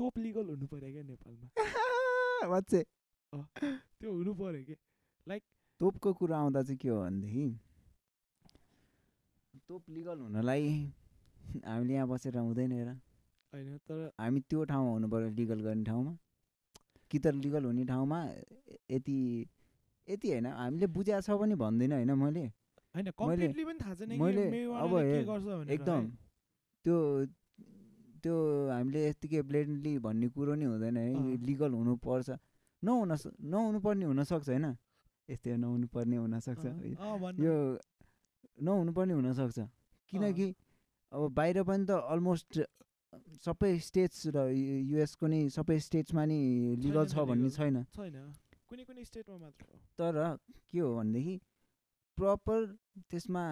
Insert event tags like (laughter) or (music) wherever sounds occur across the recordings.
तोप लिगल हुनु पऱ्यो क्या नेपालमा? (laughs) बच्चे त्यो हुनु पऱ्यो कि? तोपको कुरा आउँदा चाहिँ के हो भनेदेखि तोप लिगल हुनलाई हामीले यहाँ बसेर हुँदैन हेर। होइन तर हामी त्यो ठाउँमा हुनु पऱ्यो लिगल गर्ने ठाउँमा। कि त लिगल हुने ठाउँमा यति यति होइन हामीले बुझाएको छ पनि भन्दिनँ होइन मैले। मैले अब एकदम। त्यो त्यो हामीले यत्तिकै ब्लेन्डली भन्ने कुरो नि हुँदैन है। लिगल हुनुपर्छ। नहुन नहुनुपर्ने हुनसक्छ होइन। यस्तै नहुनुपर्ने हुनसक्छ। यो नहुनुपर्ने हुनसक्छ। किनकि अब बाहिर पनि त अलमोस्ट सबै स्टेट्स र युएसको नि सबै स्टेट्समा नि लिगल छ भन्ने। छैन। कुनै कुनै स्टेटमा मात्र तर के हो भनेदेखि प्रपर त्यसमा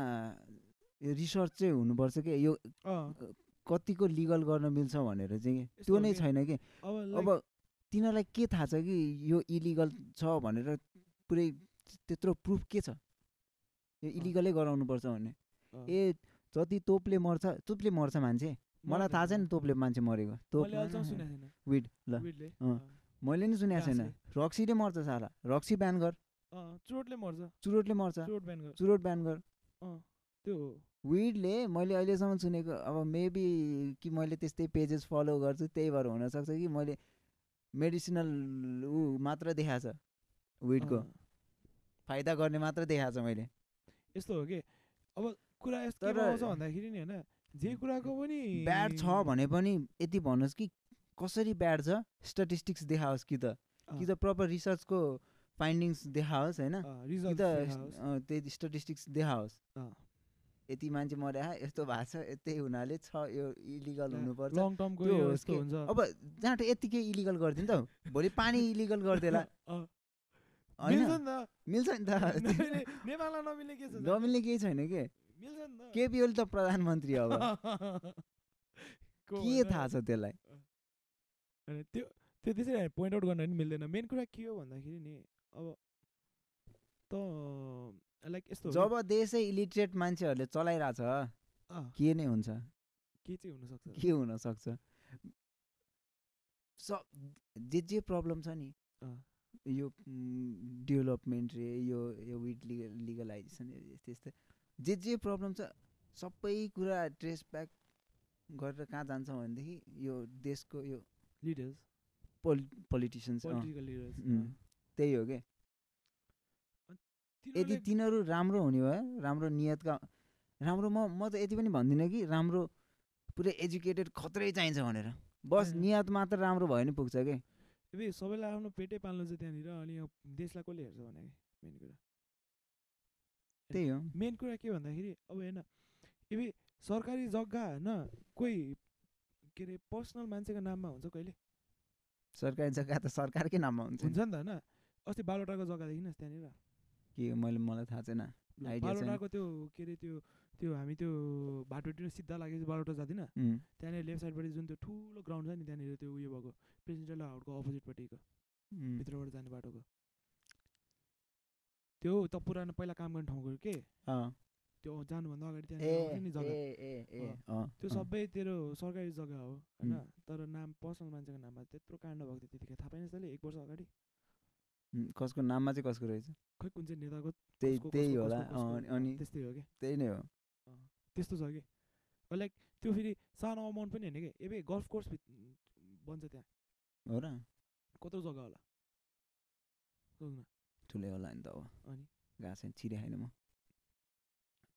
रिसर्च चाहिँ हुनुपर्छ कि? यो कतिको लिगल गर्न मिल्छ भनेर चाहिँ त्यो नै छैन कि। अब तिनीहरूलाई के थाहा छ कि यो इलिगल छ भनेर पुरै त्यत्रो प्रुफ के छ? यो इलिगलै गराउनुपर्छ भन्ने। अँ, ए जति तोपले मर्छ तोपले मर्छ मान्छे। मलाई थाहा छैन। तोपले मान्छे मरेको। तोप विड ल। मैले नि सुनेको छैन। रक्सीले मर्छ साला। रक्सी ब्यान गर। चुरोटले मर्छ। चुरोटले मर्छ। चुरोट ब्यान गर। चुरोट ब्यान गर। अँ, त्यो हो। विडले मैले अहिलेसम्म सुनेको अब मेबी कि मैले त्यस्तै पेजेस फलो गर्छु त्यही भएर हुनसक्छ कि मैले मेडिसिनल ऊ मात्र देखाएको छ विडको फाइदा गर्ने मात्र देखाएको छ मैले। यस्तो हो कि? अब कुरा यस्तो भन्दाखेरि नि होइन जे कुराको पनि ब्याड छ भने पनि यति भन्नुहोस् कि कसरी ब्याड छ स्ट्याटिस्टिक्स देखाओस् कि त। कि त प्रपर रिसर्चको फाइन्डिङ्स देखाओस् होइन? त्यही स्ट्याटिस्टिक्स देखाओस्। यति मान्छे मर्या यस्तो भएको छ यतै हुनाले छ यो इलिगल हुनुपर्छ। अब जहाँ यत्तिकै इलिगल गरिदिनु त भोलि पानी इलिगल गरिदिएला। (laughs) मिल्छ नि त। नि (laughs) (laughs) नमिल्ने- केही छैन के? नि केपी ओली त प्रधानमन्त्री अब। को? थाहा छ त्यसलाई? त्यो त्यो त्यसरी पोइन्ट आउट गर्न पनि मिल्दैन। मेन कुरा के हो भन्दाखेरि नि अब त लाइक यस्तो जब देशै इलिट्रेट मान्छेहरूले चलाइरहेछ के नै हुन्छ? के चाहिँ हुनसक्छ? के हुनसक्छ? स जे जे प्रब्लम छ नि यो डेभलपमेन्ट रे यो यो विड लिगल लिगलाइजेसन यस्तै यस्तै। जे जे प्रब्लम छ सबै कुरा ट्रेस ब्याक गरेर कहाँ जान्छ भनेदेखि यो देशको यो लिडर्स पोलि पोलिटिसियन्स त्यही हो कि? यदि तिनीहरू राम्रो हुने भए राम्रो नियतका राम्रो म म त यति पनि भन्दिनँ कि राम्रो पुरै एजुकेटेड खत्रै चाहिन्छ भनेर। बस होइन। नियत मात्र राम्रो भयो भने पुग्छ कि? ए सबैलाई आफ्नो पेटै पाल्नु छ त्यहाँनिर अनि यो देशलाई कसले हेर्छ भने मेन कुरा। त्यही हो। मेन कुरा के भन्दाखेरि अब हेर्न ଏବେ सरकारी जग्गा होइन कोही के अरे पर्सनल मान्छेको नाममा हुन्छ कहिले? सरकारी जग्गा त सरकारकै नाममा हुन्छ हुन्छ नि त होइन। अस्ति बालोटाको जग्गा देखिनुहोस् त्यहाँनिर? के मैले मलाई थाहा छैन। बालोटाको त्यो के अरे त्यो त्यो हामी त्यो बाटोतिर सिधा लागेपछि बालोटा जाँदैन। त्यहाँनिर लेफ्ट साइडपट्टि जुन त्यो ठुलो ग्राउन्ड छ नि त्यहाँनिर त्यो उयो भएको प्रेसिडेन्ट हाउसको अपोजिटपट्टिको भित्रबाट जाने बाटोको। त्यो त पुरानो पहिला काम गर्ने ठाउँको के? त्यो जानुभन्दा अगाडि आउँछ नि जग्गा। त्यो सबै तेरो सरकारी जग्गा हो होइन। तर नाम पर्सनल मान्छेको नाममा त्यत्रो काण्ड भएको थियो त्यतिखेर। थाहा पाइनस् तैँले एक वर्ष अगाडि। कसको नाममा चाहिँ कसको रहेछ खै कुन चाहिँ नेताको त्यही त्यही होला अनि त्यस्तै हो कि त्यही नै हो त्यस्तो छ कि लाइक त्यो फेरि सानो अमाउन्ट पनि होइन कि एबे गल्फ कोर्स बन्छ त्यहाँ हो र कत्रो जग्गा होला ठुलै होला नि त अब अनि घाँस छिरे खाएन म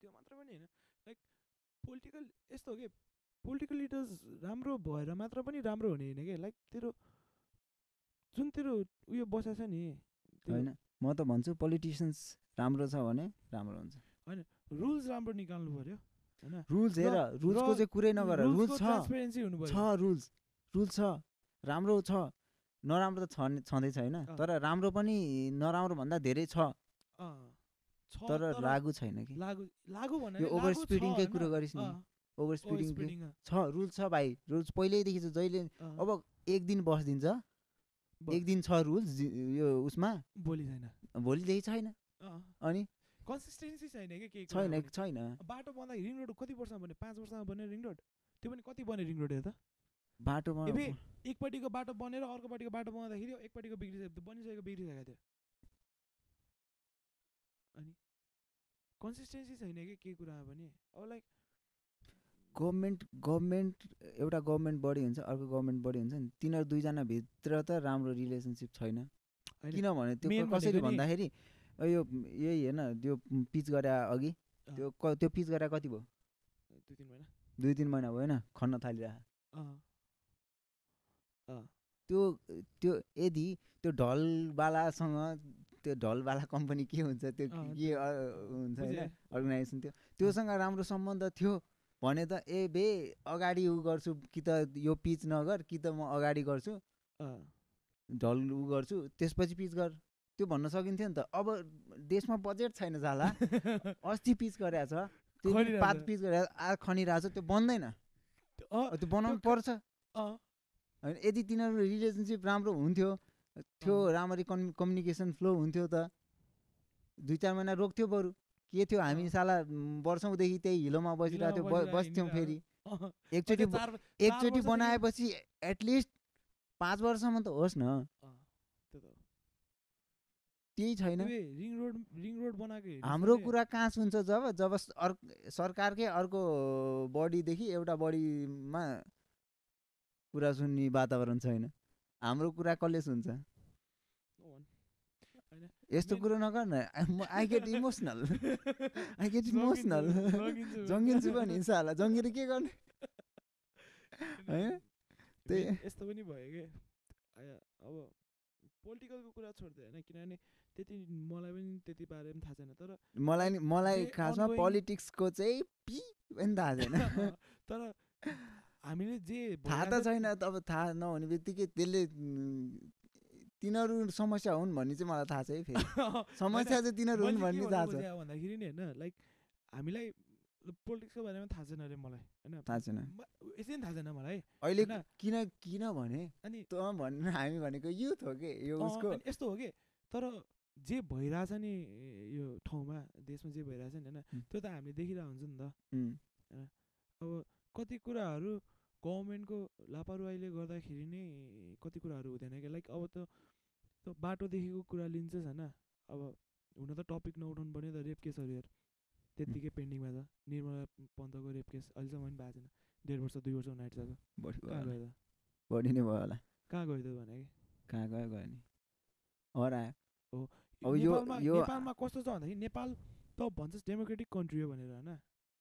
त्यो मात्र पनि होइन लाइक पोलिटिकल यस्तो हो कि पोलिटिकल लिडर्स राम्रो भएर मात्र पनि राम्रो हुने होइन कि लाइक तेरो जुन तेरो उयो बसेको छ नि होइन म त भन्छु पोलिटिसियन्स राम्रो छ भने राम्रो हुन्छ। रुल्स राम्रो निकाल्नु पर्यो होइन। रुल्स हेर रुल्सको चाहिँ कुरै नगर रुल्स छ। छ रुल्स रुल्स छ राम्रो छ नराम्रो त छँदैछ होइन। तर राम्रो पनि नराम्रो भन्दा धेरै छ। तर लागु छैन कि। यो ओभर स्पिडिङकै कुरो गरिस् नि। ओभर स्पिडिङ स्पिडिङ छ रुल्स छ भाइ रुल्स पहिल्यैदेखि छ जहिले अब एक दिन बसिदिन्छ। एक दिन छ रुल्स यो उसमा। भोलि छैन। भोलिदेखि छैन। अनि? कन्सिस्टेन्सी छैन कि केही छैन। छैन? बाटो बन्दाखेरि रिङ रोड कति वर्षमा बन्यो पाँच वर्षमा बन्यो रिङ रोड त्यो पनि कति बन्यो रिङ रोड त। बाटोमा एकपट्टिको बाटो बनेर अर्कोपट्टिको बाटो बनाउँदाखेरि एकपट्टिको बिग्रिसक्यो बनिसकेको बिग्रिसकेको थियो। अनि? कन्सिस्टेन्सी छैन कि केही कुरामा पनि? अब लाइक गभर्मेन्ट गभर्मेन्ट एउटा गभर्मेन्ट बडी हुन्छ अर्को गभर्मेन्ट बडी हुन्छ नि तिनीहरू दुईजना भित्र त राम्रो रिलेसनसिप छैन। होइन, किनभने त्यो कसरी भन्दाखेरि यो यही हेर्न त्यो पिच गरे अघि त्यो क त्यो पिच गरे कति भयो? दुई तिन महिना। दुई तिन महिना भयो होइन खन्न थालिरह। अँ। अँ। त्यो त्यो यदि त्यो ढलवालासँग त्यो ढलवाला कम्पनी के हुन्छ त्यो के हुन्छ होइन। अर्गनाइजेसन थियो त्योसँग राम्रो सम्बन्ध थियो। भने त ए बे अगाडि उ गर्छु कि त यो पिच नगर कि त म अगाडि गर्छु। ढल उ गर्छु त्यसपछि पिच गर। त्यो भन्न सकिन्थ्यो नि त। अब देशमा बजेट छैन जाला (laughs) अस्ति पिच गरेको छ त्यो पात। पिच गरेर आ खनिरहेको छ त्यो बन्दैन। त्यो बनाउनु पर्छ। अँ। होइन यदि तिनीहरू रिलेसनसिप राम्रो हुन्थ्यो थियो। राम्ररी कम्युनिकेसन फ्लो हुन्थ्यो त दुई चार महिना रोक्थ्यो बरु। के थियो? हामी। साला वर्षौँदेखि त्यही हिलोमा बसिरहेको थियो बस्थ्यौँ फेरि। एकचोटि एकचोटि बनाएपछि एटलिस्ट पाँच वर्षसम्म त होस् न। त्यही छैन। रिङ रोड रिङ रोड बनाएको हाम्रो कुरा कहाँ सुन्छ जब जब अर्क सरकारकै अर्को बडीदेखि एउटा बडीमा कुरा सुन्ने वातावरण छैन। हाम्रो कुरा कसले सुन्छ। यस्तो कुरो नगर न I get emotional I get emotional जङ्गिन्छु, पनि साला जङ्गिएर के गर्ने? होइन? (laughs) त्यही- यस्तो पनि भयो कि? अब पोलिटिकलको कुरा छोड्दै होइन किनभने त्यति मलाई पनि त्यति बारे पनि थाहा छैन तर मलाई नि मलाई खासमा पोलिटिक्सको चाहिँ पि पनि थाहा छैन। (laughs) तर हामीले जे थाहा त छैन अब थाहा नहुने बित्तिकै त्यसले तिनीहरू समस्या हुन् भन्ने चाहिँ मलाई थाहा छ है (laughs) फेरि। समस्या चाहिँ तिनीहरू हुन् भन्ने थाहा छ। भन्दाखेरि नि होइन लाइक हामीलाई पोलिटिक्सको बारेमा थाहा छैन अरे मलाई होइन। थाहा छैन। म- यसै पनि थाहा छैन मलाई। अहिले होइन? किन किनभने अनि तँ भन्नु हामी भनेको युथ हो कि? यो उसको यस्तो हो कि? तर जे भइरहेछ नि यो ठाउँमा देशमा जे भइरहेछ नि होइन। त्यो त हामीले देखिरहेको हुन्छ नि त। अब कति कुराहरू गभर्मेन्टको लापरवाहीले गर्दाखेरि नै कति कुराहरू हुँदैन क्या? लाइक अब त बाटोदेखिको कुरा लिन्छस् होइन अब हुन त टपिक नउठाउनु पर्ने त रेप केसहरू हेर। त्यत्तिकै पेन्डिङमा छ। निर्मला पन्तको रेप केस अहिलेसम्म पनि भएको छैन। डेढ वर्ष दुई वर्ष हुन आँटिसक्यो। कहाँ। गयो त? बढी नै भयो होला। कहाँ गयो त भने कि? कहाँ गयो गयो नि। हरायो। अब यो- नेपालमा यो- नेपालमा कस्तो छ भन्दाखेरि नेपाल त भन्छस् डेमोक्रेटिक कन्ट्री हो भनेर होइन?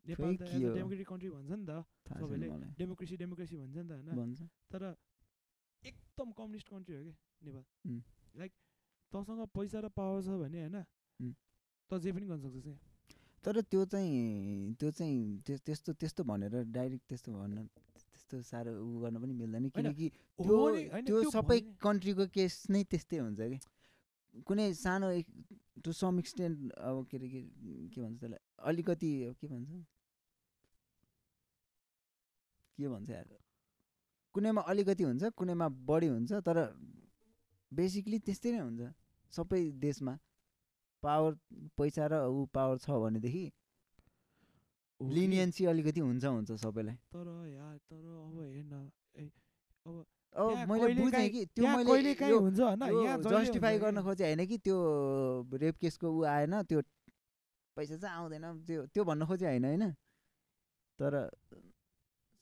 नेपाल त एज? डेमोक्रेटिक कन्ट्री भन्छ नि त सबैले डेमोक्रेसी डेमोक्रेसी भन्छ नि त होइन? तर एकदम कम्युनिस्ट कन्ट्री हो कि नेपाल. लाइक तँसँग पैसा र पावर छ भने होइन. त जे पनि गर्न सक्छस् क्या तर त्यो चाहिँ त्यो चाहिँ त्यस- त्यस्तो त्यस्तो भनेर डाइरेक्ट त्यस्तो भन्न त्यस्तो साह्रो उ गर्न पनि मिल्दैन। किनकि त्यो त्यो सबै कन्ट्रीको केस नै त्यस्तै हुन्छ कि कुनै सानो टु सम एक्सटेन्ट अब के अरे के भन्छ त्यसलाई? अलिकति के भन्छ? के भन्छ यार? कुनैमा अलिकति हुन्छ कुनैमा बढी हुन्छ तर बेसिकली त्यस्तै नै हुन्छ। सबै देशमा पावर पैसा र ऊ पावर छ भनेदेखि लिनियन्सी अलिकति हुन्छ हुन्छ सबैलाई। तर यार तर अब हेर्न ए अब मैले बुझेँ कि त्यो मैले हुन्छ जस्टिफाई गर्न। खोजेँ होइन कि त्यो रेप केसको ऊ आएन त्यो पैसा चाहिँ आउँदैन त्यो त्यो भन्न खोजेँ होइन होइन? तर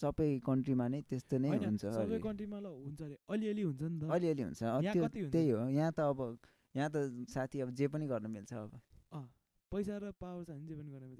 सबै कन्ट्रीमा नै त्यस्तो नै हुन्छ सबै अलि- कन्ट्रीमा ल हुन्छ अरे अलिअलि हुन्छ नि त। अलिअलि हुन्छ अ, यहाँ त्यो? त्यही हो यहाँ त अब यहाँ त साथी अब जे पनि गर्न मिल्छ अब। पैसा र पावर छ भने जे पनि गर्न मिल्छ।